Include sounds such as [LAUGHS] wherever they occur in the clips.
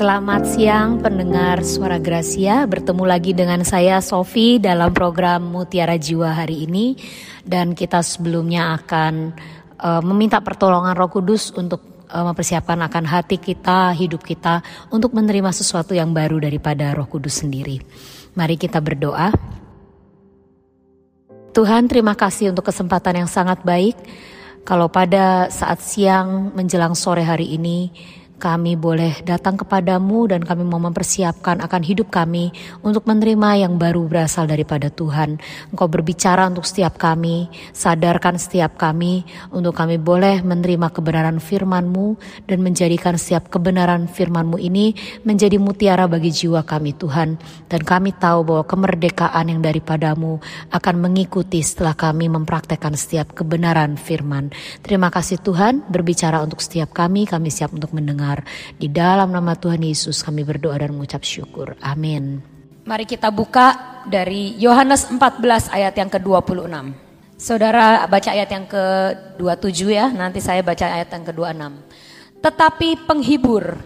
Selamat siang pendengar Suara Gracia, bertemu lagi dengan saya Sofi dalam program Mutiara Jiwa hari ini dan kita sebelumnya akan uh, meminta pertolongan Roh Kudus untuk uh, mempersiapkan akan hati kita, hidup kita untuk menerima sesuatu yang baru daripada Roh Kudus sendiri. Mari kita berdoa. Tuhan, terima kasih untuk kesempatan yang sangat baik. Kalau pada saat siang menjelang sore hari ini kami boleh datang kepadamu dan kami mau mempersiapkan akan hidup kami untuk menerima yang baru berasal daripada Tuhan. Engkau berbicara untuk setiap kami, sadarkan setiap kami untuk kami boleh menerima kebenaran firman-Mu dan menjadikan setiap kebenaran firman-Mu ini menjadi mutiara bagi jiwa kami Tuhan. Dan kami tahu bahwa kemerdekaan yang daripadamu akan mengikuti setelah kami mempraktekkan setiap kebenaran firman. Terima kasih Tuhan berbicara untuk setiap kami, kami siap untuk mendengar benar. Di dalam nama Tuhan Yesus kami berdoa dan mengucap syukur. Amin. Mari kita buka dari Yohanes 14 ayat yang ke-26. Saudara baca ayat yang ke-27 ya, nanti saya baca ayat yang ke-26. Tetapi penghibur,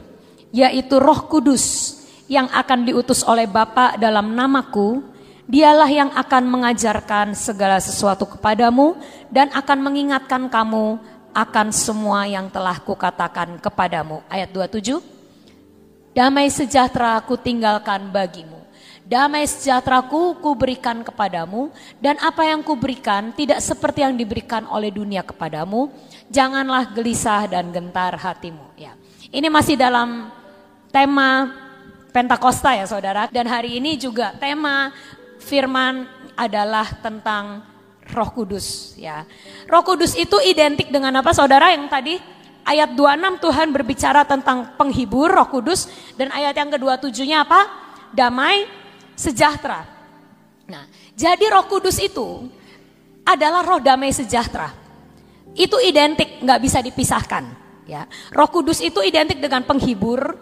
yaitu roh kudus yang akan diutus oleh Bapa dalam namaku, dialah yang akan mengajarkan segala sesuatu kepadamu dan akan mengingatkan kamu akan semua yang telah kukatakan kepadamu. Ayat 27. Damai sejahtera ku tinggalkan bagimu. Damai sejahteraku kuberikan kepadamu dan apa yang kuberikan tidak seperti yang diberikan oleh dunia kepadamu. Janganlah gelisah dan gentar hatimu. Ya. Ini masih dalam tema Pentakosta ya saudara. Dan hari ini juga tema firman adalah tentang Roh Kudus ya. Roh Kudus itu identik dengan apa Saudara yang tadi ayat 26 Tuhan berbicara tentang penghibur Roh Kudus dan ayat yang kedua tujuhnya apa? Damai sejahtera. Nah, jadi Roh Kudus itu adalah roh damai sejahtera. Itu identik, nggak bisa dipisahkan. Ya, Roh Kudus itu identik dengan penghibur,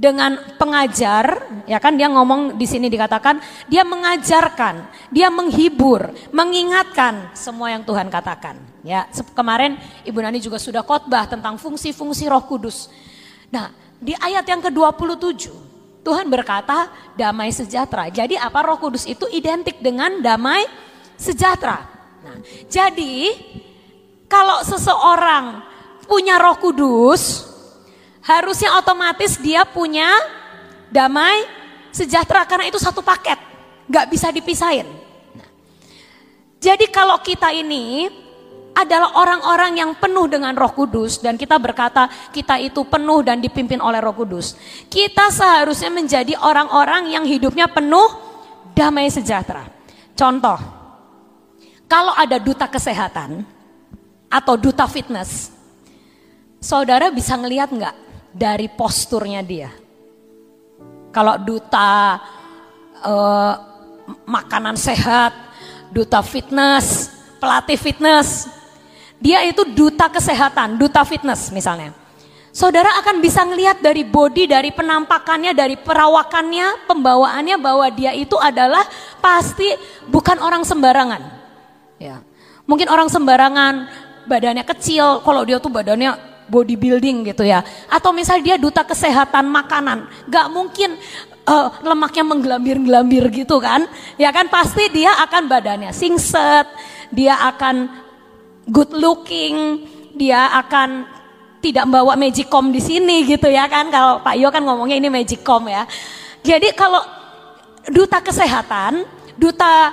dengan pengajar, ya kan dia ngomong di sini dikatakan dia mengajarkan, dia menghibur, mengingatkan semua yang Tuhan katakan. Ya, kemarin Ibu Nani juga sudah khotbah tentang fungsi-fungsi Roh Kudus. Nah, di ayat yang ke-27 Tuhan berkata damai sejahtera. Jadi apa Roh Kudus itu identik dengan damai sejahtera. Nah, jadi kalau seseorang punya Roh Kudus, harusnya otomatis dia punya damai sejahtera karena itu satu paket, nggak bisa dipisahin. jadi kalau kita ini adalah orang-orang yang penuh dengan Roh Kudus dan kita berkata kita itu penuh dan dipimpin oleh Roh Kudus. Kita seharusnya menjadi orang-orang yang hidupnya penuh damai sejahtera. Contoh, kalau ada duta kesehatan atau duta fitness, saudara bisa ngelihat nggak dari posturnya dia. Kalau duta uh, makanan sehat, duta fitness, pelatih fitness, dia itu duta kesehatan, duta fitness misalnya. Saudara akan bisa ngelihat dari body, dari penampakannya, dari perawakannya, pembawaannya bahwa dia itu adalah pasti bukan orang sembarangan. Ya. Mungkin orang sembarangan badannya kecil, kalau dia tuh badannya bodybuilding gitu ya. Atau misalnya dia duta kesehatan makanan, gak mungkin uh, lemaknya menggelambir-gelambir gitu kan. Ya kan pasti dia akan badannya singset, dia akan good looking, dia akan tidak membawa magicom di sini gitu ya kan. Kalau Pak Yo kan ngomongnya ini magicom ya. Jadi kalau duta kesehatan, duta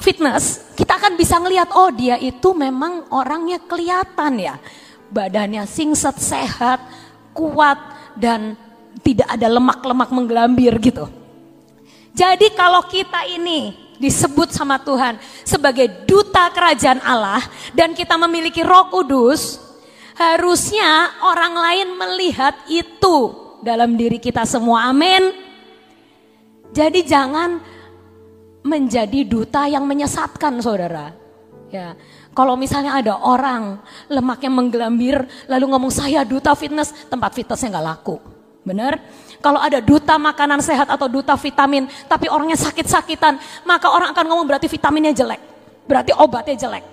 fitness, kita akan bisa ngelihat oh dia itu memang orangnya kelihatan ya badannya singset, sehat, kuat, dan tidak ada lemak-lemak menggelambir gitu. Jadi kalau kita ini disebut sama Tuhan sebagai duta kerajaan Allah dan kita memiliki roh kudus, harusnya orang lain melihat itu dalam diri kita semua. Amin. Jadi jangan menjadi duta yang menyesatkan saudara. Ya, kalau misalnya ada orang lemaknya menggelambir lalu ngomong saya duta fitness, tempat fitnessnya nggak laku. Benar? Kalau ada duta makanan sehat atau duta vitamin, tapi orangnya sakit-sakitan, maka orang akan ngomong berarti vitaminnya jelek. Berarti obatnya jelek.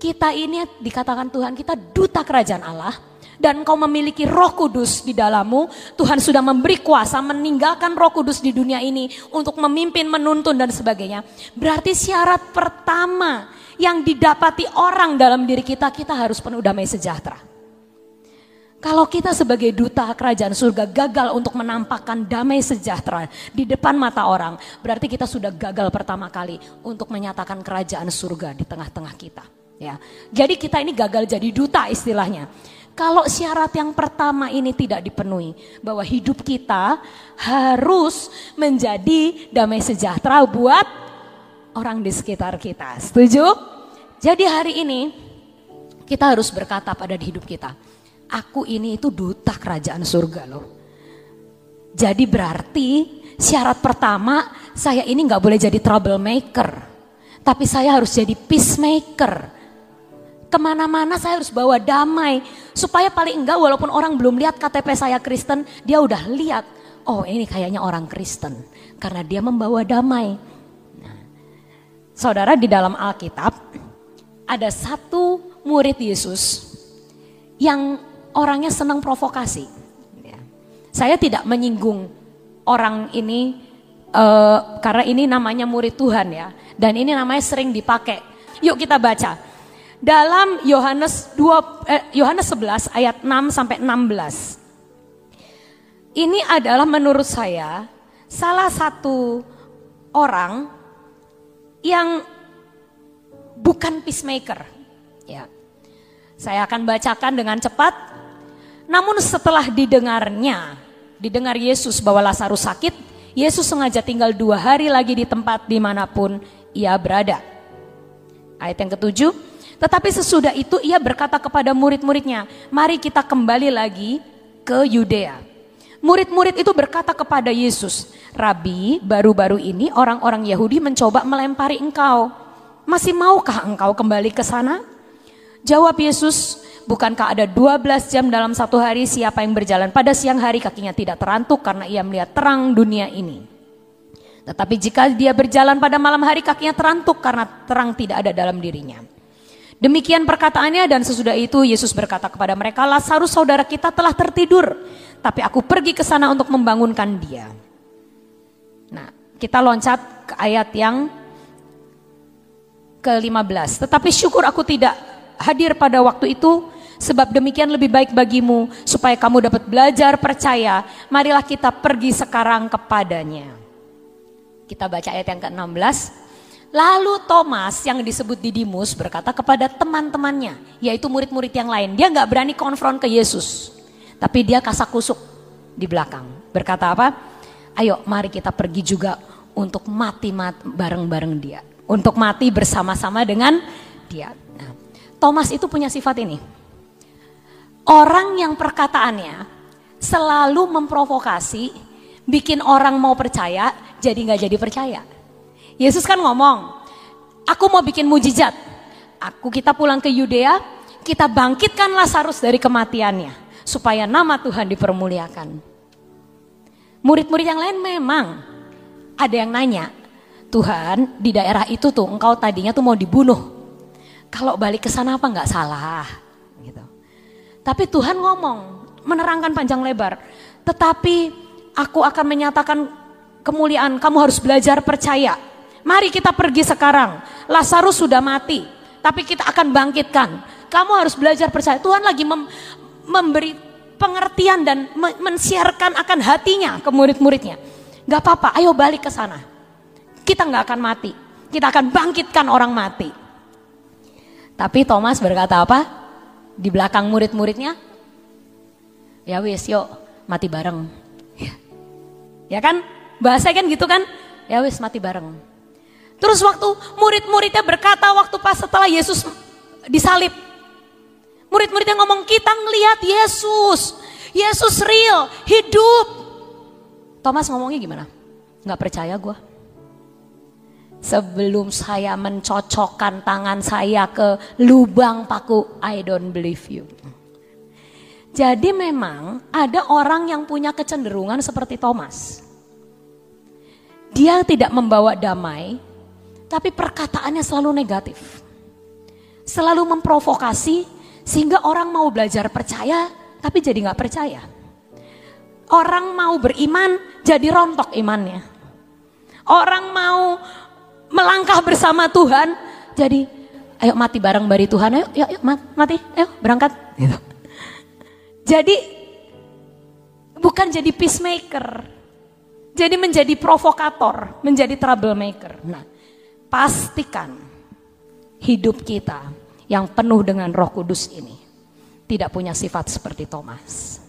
Kita ini dikatakan Tuhan kita duta kerajaan Allah dan kau memiliki roh kudus di dalammu, Tuhan sudah memberi kuasa meninggalkan roh kudus di dunia ini untuk memimpin, menuntun dan sebagainya. Berarti syarat pertama yang didapati orang dalam diri kita, kita harus penuh damai sejahtera. Kalau kita sebagai duta kerajaan surga gagal untuk menampakkan damai sejahtera di depan mata orang, berarti kita sudah gagal pertama kali untuk menyatakan kerajaan surga di tengah-tengah kita. Ya, jadi kita ini gagal jadi duta istilahnya. Kalau syarat yang pertama ini tidak dipenuhi, bahwa hidup kita harus menjadi damai sejahtera buat orang di sekitar kita. Setuju? Jadi hari ini kita harus berkata pada hidup kita, aku ini itu duta kerajaan surga loh. Jadi berarti syarat pertama saya ini nggak boleh jadi troublemaker, tapi saya harus jadi peacemaker Ke mana-mana saya harus bawa damai. Supaya paling enggak walaupun orang belum lihat KTP saya Kristen, dia udah lihat. Oh ini kayaknya orang Kristen. Karena dia membawa damai. Nah, saudara di dalam Alkitab, ada satu murid Yesus yang orangnya senang provokasi. Ya. Saya tidak menyinggung orang ini uh, karena ini namanya murid Tuhan ya. Dan ini namanya sering dipakai. Yuk kita baca dalam Yohanes 2 eh, Yohanes 11 ayat 6 sampai 16. Ini adalah menurut saya salah satu orang yang bukan peacemaker. Ya. Saya akan bacakan dengan cepat. Namun setelah didengarnya, didengar Yesus bahwa Lazarus sakit, Yesus sengaja tinggal dua hari lagi di tempat di mana pun ia berada. Ayat yang ketujuh, tetapi sesudah itu ia berkata kepada murid-muridnya, mari kita kembali lagi ke Yudea. Murid-murid itu berkata kepada Yesus, Rabi, baru-baru ini orang-orang Yahudi mencoba melempari engkau. Masih maukah engkau kembali ke sana? Jawab Yesus, bukankah ada 12 jam dalam satu hari siapa yang berjalan pada siang hari kakinya tidak terantuk karena ia melihat terang dunia ini. Tetapi jika dia berjalan pada malam hari kakinya terantuk karena terang tidak ada dalam dirinya. Demikian perkataannya dan sesudah itu Yesus berkata kepada mereka, Lazarus saudara kita telah tertidur, tapi aku pergi ke sana untuk membangunkan dia. Nah, kita loncat ke ayat yang ke-15. Tetapi syukur aku tidak hadir pada waktu itu, sebab demikian lebih baik bagimu, supaya kamu dapat belajar percaya, marilah kita pergi sekarang kepadanya. Kita baca ayat yang ke-16. Lalu Thomas yang disebut Didimus berkata kepada teman-temannya, yaitu murid-murid yang lain. Dia nggak berani konfront ke Yesus, tapi dia kasak kusuk di belakang. Berkata apa? Ayo mari kita pergi juga untuk mati bareng-bareng dia. Untuk mati bersama-sama dengan dia. Nah, Thomas itu punya sifat ini. Orang yang perkataannya selalu memprovokasi, bikin orang mau percaya, jadi nggak jadi percaya. Yesus kan ngomong, aku mau bikin mujizat. Aku kita pulang ke Yudea, kita bangkitkan Lazarus dari kematiannya. Supaya nama Tuhan dipermuliakan. Murid-murid yang lain memang ada yang nanya, Tuhan di daerah itu tuh engkau tadinya tuh mau dibunuh. Kalau balik ke sana apa nggak salah? Gitu. Tapi Tuhan ngomong, menerangkan panjang lebar. Tetapi aku akan menyatakan kemuliaan, kamu harus belajar percaya. Mari kita pergi sekarang. Lazarus sudah mati, tapi kita akan bangkitkan. Kamu harus belajar percaya. Tuhan lagi mem memberi pengertian dan mensiarkan akan hatinya ke murid-muridnya. Gak apa-apa, ayo balik ke sana. Kita nggak akan mati. Kita akan bangkitkan orang mati. Tapi Thomas berkata apa? Di belakang murid-muridnya, ya wis yuk mati bareng. [LAUGHS] Ya kan? Bahasa kan gitu kan? Ya wis mati bareng. Terus waktu murid-muridnya berkata waktu pas setelah Yesus disalib. Murid-muridnya ngomong kita ngelihat Yesus. Yesus real, hidup. Thomas ngomongnya gimana? Gak percaya gue. Sebelum saya mencocokkan tangan saya ke lubang paku, I don't believe you. Jadi memang ada orang yang punya kecenderungan seperti Thomas. Dia tidak membawa damai, tapi perkataannya selalu negatif. selalu memprovokasi sehingga orang mau belajar percaya tapi jadi nggak percaya. Orang mau beriman jadi rontok imannya. Orang mau melangkah bersama Tuhan jadi ayo mati bareng bari Tuhan ayo yuk, yuk mati ayo berangkat gitu. Jadi bukan jadi peacemaker. Jadi menjadi provokator, menjadi troublemaker. Nah, pastikan hidup kita yang penuh dengan Roh Kudus ini tidak punya sifat seperti Thomas.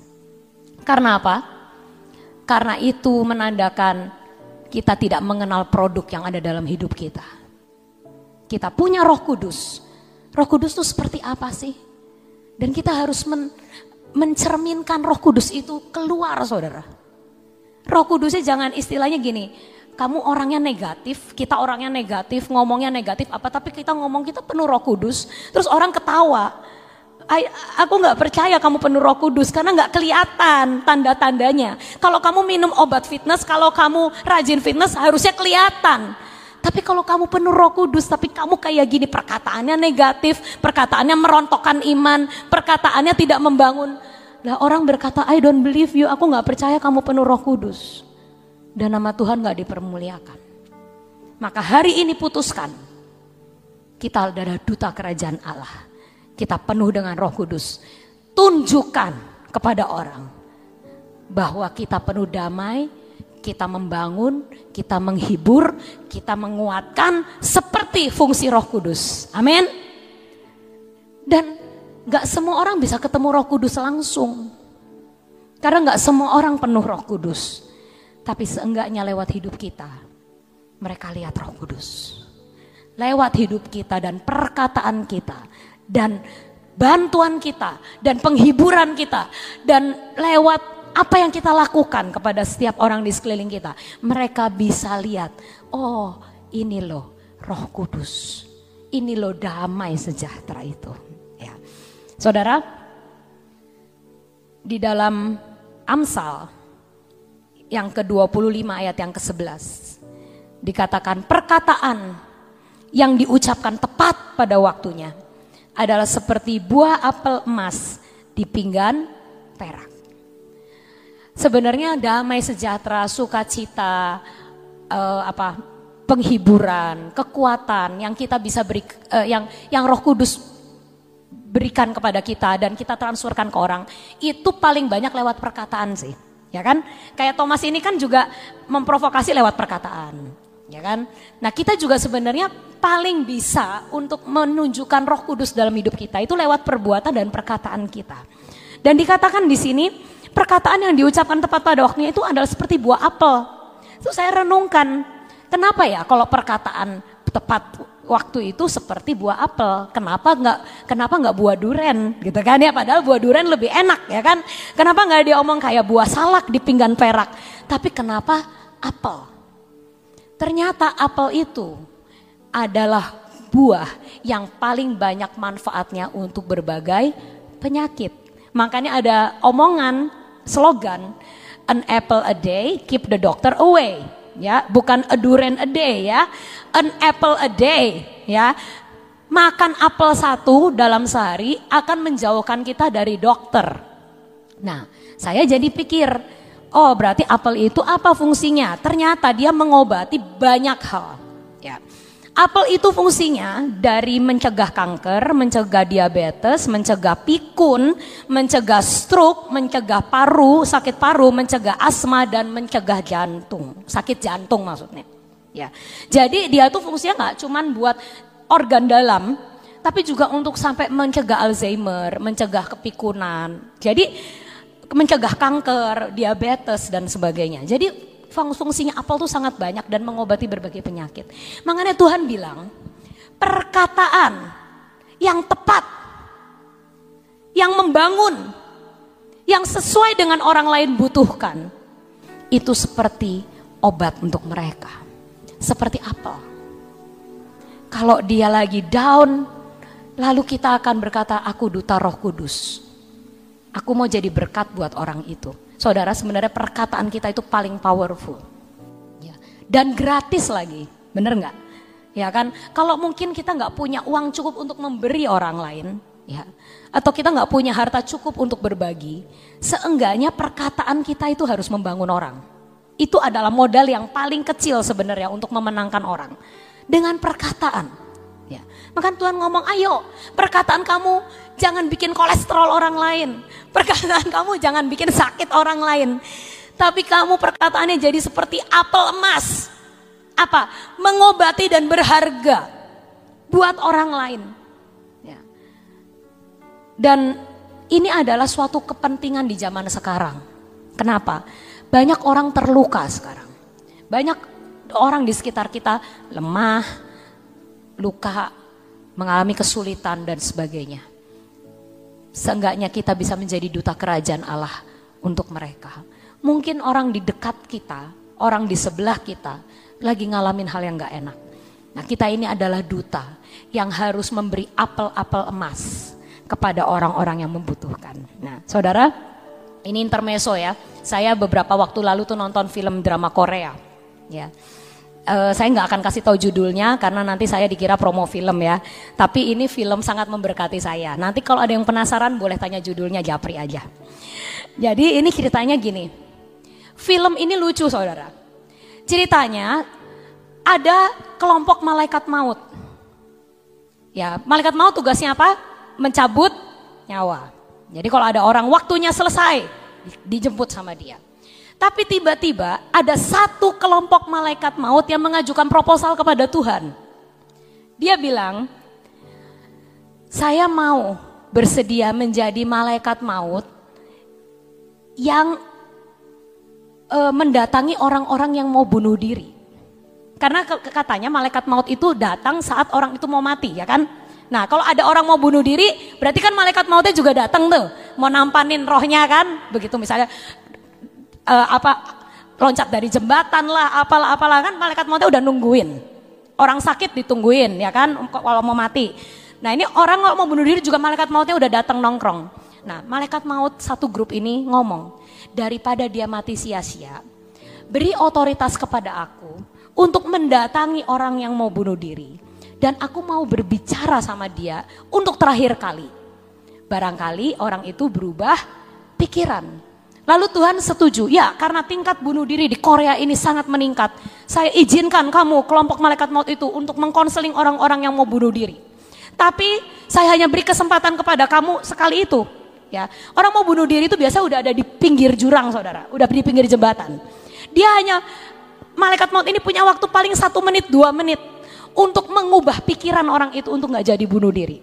Karena apa? Karena itu menandakan kita tidak mengenal produk yang ada dalam hidup kita. Kita punya Roh Kudus. Roh Kudus itu seperti apa sih? Dan kita harus men, mencerminkan Roh Kudus itu keluar, saudara. Roh Kudusnya jangan istilahnya gini, kamu orangnya negatif, kita orangnya negatif, ngomongnya negatif apa, tapi kita ngomong kita penuh roh kudus, terus orang ketawa. Aku nggak percaya kamu penuh roh kudus karena nggak kelihatan tanda-tandanya. Kalau kamu minum obat fitness, kalau kamu rajin fitness harusnya kelihatan. Tapi kalau kamu penuh roh kudus, tapi kamu kayak gini perkataannya negatif, perkataannya merontokkan iman, perkataannya tidak membangun. Lah orang berkata, I don't believe you, aku nggak percaya kamu penuh roh kudus dan nama Tuhan gak dipermuliakan. Maka hari ini putuskan, kita adalah duta kerajaan Allah. Kita penuh dengan roh kudus. Tunjukkan kepada orang bahwa kita penuh damai, kita membangun, kita menghibur, kita menguatkan seperti fungsi roh kudus. Amin. Dan gak semua orang bisa ketemu roh kudus langsung. Karena gak semua orang penuh roh kudus. Tapi seenggaknya lewat hidup kita, mereka lihat roh kudus. Lewat hidup kita dan perkataan kita, dan bantuan kita, dan penghiburan kita, dan lewat apa yang kita lakukan kepada setiap orang di sekeliling kita. Mereka bisa lihat, oh ini loh roh kudus. Ini loh damai sejahtera itu. Ya. Saudara, di dalam Amsal yang ke-25 ayat yang ke-11. Dikatakan perkataan yang diucapkan tepat pada waktunya adalah seperti buah apel emas di pinggan perak. Sebenarnya damai sejahtera, sukacita, uh, apa penghiburan, kekuatan yang kita bisa beri, uh, yang yang Roh Kudus berikan kepada kita dan kita transferkan ke orang itu paling banyak lewat perkataan sih. Ya kan? Kayak Thomas ini kan juga memprovokasi lewat perkataan. Ya kan? Nah kita juga sebenarnya paling bisa untuk menunjukkan roh kudus dalam hidup kita itu lewat perbuatan dan perkataan kita. Dan dikatakan di sini perkataan yang diucapkan tepat pada waktunya itu adalah seperti buah apel. Itu saya renungkan, kenapa ya kalau perkataan tepat waktu itu seperti buah apel. Kenapa nggak kenapa nggak buah duren gitu kan ya? Padahal buah duren lebih enak ya kan? Kenapa nggak dia omong kayak buah salak di pinggan perak? Tapi kenapa apel? Ternyata apel itu adalah buah yang paling banyak manfaatnya untuk berbagai penyakit. Makanya ada omongan slogan an apple a day keep the doctor away ya, bukan a durian a day ya, an apple a day ya. Makan apel satu dalam sehari akan menjauhkan kita dari dokter. Nah, saya jadi pikir, oh berarti apel itu apa fungsinya? Ternyata dia mengobati banyak hal. Apel itu fungsinya dari mencegah kanker, mencegah diabetes, mencegah pikun, mencegah stroke, mencegah paru, sakit paru, mencegah asma dan mencegah jantung, sakit jantung maksudnya. Ya, jadi dia tuh fungsinya nggak cuman buat organ dalam, tapi juga untuk sampai mencegah Alzheimer, mencegah kepikunan. Jadi mencegah kanker, diabetes dan sebagainya. Jadi fungsinya apel itu sangat banyak dan mengobati berbagai penyakit. Makanya Tuhan bilang, perkataan yang tepat, yang membangun, yang sesuai dengan orang lain butuhkan, itu seperti obat untuk mereka. Seperti apel. Kalau dia lagi down, lalu kita akan berkata, aku duta roh kudus. Aku mau jadi berkat buat orang itu. Saudara sebenarnya perkataan kita itu paling powerful. Ya. Dan gratis lagi, bener nggak? Ya kan, kalau mungkin kita nggak punya uang cukup untuk memberi orang lain, ya, atau kita nggak punya harta cukup untuk berbagi, seenggaknya perkataan kita itu harus membangun orang. Itu adalah modal yang paling kecil sebenarnya untuk memenangkan orang dengan perkataan. Ya. Maka Tuhan ngomong, ayo perkataan kamu jangan bikin kolesterol orang lain. Perkataan [LAUGHS] kamu jangan bikin sakit orang lain. Tapi kamu perkataannya jadi seperti apel emas. Apa? Mengobati dan berharga buat orang lain. Ya. Dan ini adalah suatu kepentingan di zaman sekarang. Kenapa? Banyak orang terluka sekarang. Banyak orang di sekitar kita lemah, luka, mengalami kesulitan dan sebagainya. Seenggaknya kita bisa menjadi duta kerajaan Allah untuk mereka. Mungkin orang di dekat kita, orang di sebelah kita lagi ngalamin hal yang gak enak. Nah kita ini adalah duta yang harus memberi apel-apel emas kepada orang-orang yang membutuhkan. Nah saudara, ini intermezzo ya. Saya beberapa waktu lalu tuh nonton film drama Korea. Ya, uh, saya nggak akan kasih tahu judulnya karena nanti saya dikira promo film ya. Tapi ini film sangat memberkati saya. Nanti kalau ada yang penasaran boleh tanya judulnya Japri aja. Jadi ini ceritanya gini. Film ini lucu saudara. Ceritanya ada kelompok malaikat maut. Ya, malaikat maut tugasnya apa? Mencabut nyawa. Jadi kalau ada orang waktunya selesai, dijemput sama dia. Tapi tiba-tiba ada satu kelompok malaikat maut yang mengajukan proposal kepada Tuhan. Dia bilang, saya mau bersedia menjadi malaikat maut yang e, mendatangi orang-orang yang mau bunuh diri. Karena katanya malaikat maut itu datang saat orang itu mau mati, ya kan? Nah, kalau ada orang mau bunuh diri, berarti kan malaikat mautnya juga datang tuh, mau nampanin rohnya kan? Begitu misalnya uh, apa loncat dari jembatan lah, apalah apalah kan malaikat mautnya udah nungguin. Orang sakit ditungguin ya kan kalau mau mati. Nah ini orang kalau mau bunuh diri juga malaikat mautnya udah datang nongkrong. Nah malaikat maut satu grup ini ngomong, daripada dia mati sia-sia, beri otoritas kepada aku untuk mendatangi orang yang mau bunuh diri. Dan aku mau berbicara sama dia untuk terakhir kali. Barangkali orang itu berubah pikiran Lalu Tuhan setuju, ya karena tingkat bunuh diri di Korea ini sangat meningkat. Saya izinkan kamu kelompok malaikat maut itu untuk mengkonseling orang-orang yang mau bunuh diri. Tapi saya hanya beri kesempatan kepada kamu sekali itu. Ya, orang mau bunuh diri itu biasa udah ada di pinggir jurang, saudara, udah di pinggir jembatan. Dia hanya malaikat maut ini punya waktu paling satu menit, dua menit untuk mengubah pikiran orang itu untuk nggak jadi bunuh diri.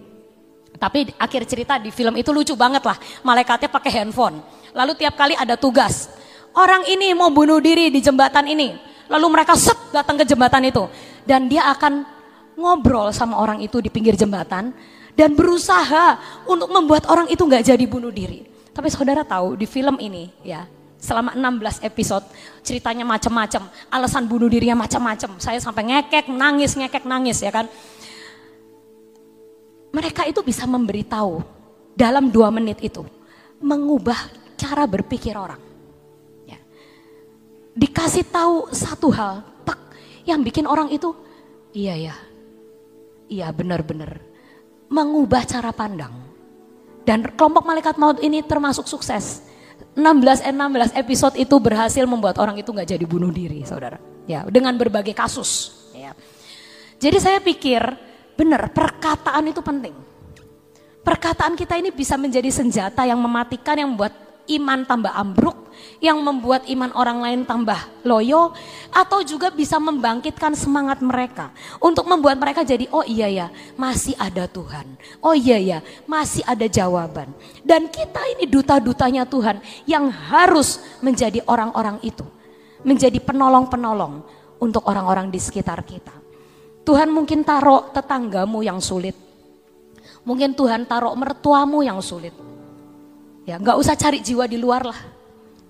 Tapi akhir cerita di film itu lucu banget lah, malaikatnya pakai handphone Lalu tiap kali ada tugas. Orang ini mau bunuh diri di jembatan ini. Lalu mereka set datang ke jembatan itu. Dan dia akan ngobrol sama orang itu di pinggir jembatan. Dan berusaha untuk membuat orang itu nggak jadi bunuh diri. Tapi saudara tahu di film ini ya selama 16 episode ceritanya macam-macam alasan bunuh dirinya macam-macam saya sampai ngekek nangis ngekek nangis ya kan mereka itu bisa memberitahu dalam dua menit itu mengubah cara berpikir orang. Ya. Dikasih tahu satu hal, tak, yang bikin orang itu, iya ya, iya benar-benar mengubah cara pandang. Dan kelompok malaikat maut ini termasuk sukses. 16 16 episode itu berhasil membuat orang itu nggak jadi bunuh diri, saudara. Ya, dengan berbagai kasus. Ya. Jadi saya pikir benar perkataan itu penting. Perkataan kita ini bisa menjadi senjata yang mematikan yang membuat iman tambah ambruk, yang membuat iman orang lain tambah loyo, atau juga bisa membangkitkan semangat mereka untuk membuat mereka jadi, oh iya ya, masih ada Tuhan. Oh iya ya, masih ada jawaban. Dan kita ini duta-dutanya Tuhan yang harus menjadi orang-orang itu, menjadi penolong-penolong untuk orang-orang di sekitar kita. Tuhan mungkin taruh tetanggamu yang sulit. Mungkin Tuhan taruh mertuamu yang sulit Ya, nggak usah cari jiwa di luar lah.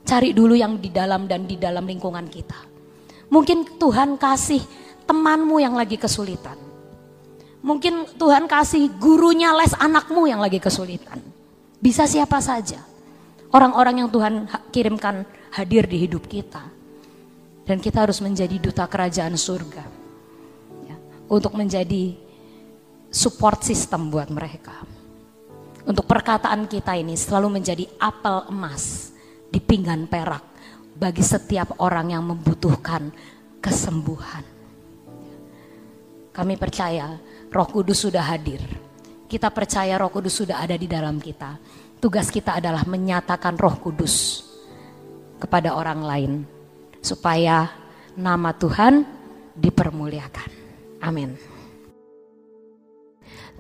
Cari dulu yang di dalam dan di dalam lingkungan kita. Mungkin Tuhan kasih temanmu yang lagi kesulitan. Mungkin Tuhan kasih gurunya les anakmu yang lagi kesulitan. Bisa siapa saja. Orang-orang yang Tuhan kirimkan hadir di hidup kita. Dan kita harus menjadi duta kerajaan surga. Ya. untuk menjadi support system buat mereka. Untuk perkataan kita ini selalu menjadi apel emas di pinggan perak bagi setiap orang yang membutuhkan kesembuhan. Kami percaya Roh Kudus sudah hadir. Kita percaya Roh Kudus sudah ada di dalam kita. Tugas kita adalah menyatakan Roh Kudus kepada orang lain supaya nama Tuhan dipermuliakan. Amin.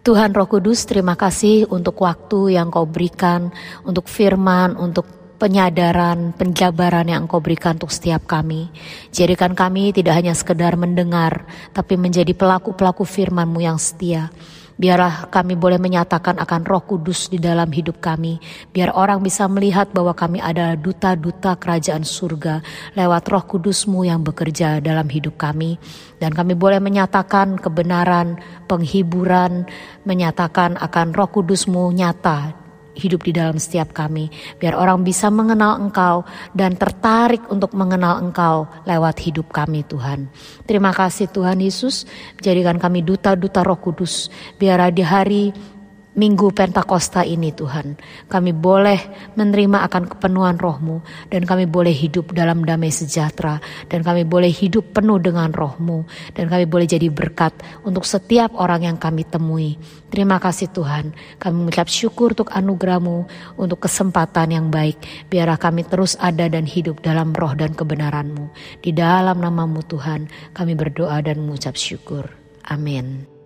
Tuhan Roh Kudus, terima kasih untuk waktu yang kau berikan, untuk firman, untuk penyadaran, penjabaran yang Engkau berikan untuk setiap kami. Jadikan kami tidak hanya sekedar mendengar, tapi menjadi pelaku-pelaku firman-Mu yang setia. Biarlah kami boleh menyatakan akan roh kudus di dalam hidup kami. Biar orang bisa melihat bahwa kami adalah duta-duta kerajaan surga lewat roh kudusmu yang bekerja dalam hidup kami. Dan kami boleh menyatakan kebenaran, penghiburan, menyatakan akan roh kudusmu nyata hidup di dalam setiap kami. Biar orang bisa mengenal Engkau dan tertarik untuk mengenal Engkau lewat hidup kami Tuhan. Terima kasih Tuhan Yesus, jadikan kami duta-duta roh kudus. Biar di hari Minggu Pentakosta ini Tuhan. Kami boleh menerima akan kepenuhan rohmu dan kami boleh hidup dalam damai sejahtera dan kami boleh hidup penuh dengan rohmu dan kami boleh jadi berkat untuk setiap orang yang kami temui. Terima kasih Tuhan. Kami mengucap syukur untuk anugerahmu, untuk kesempatan yang baik. Biarlah kami terus ada dan hidup dalam roh dan kebenaranmu. Di dalam namamu Tuhan kami berdoa dan mengucap syukur. Amin.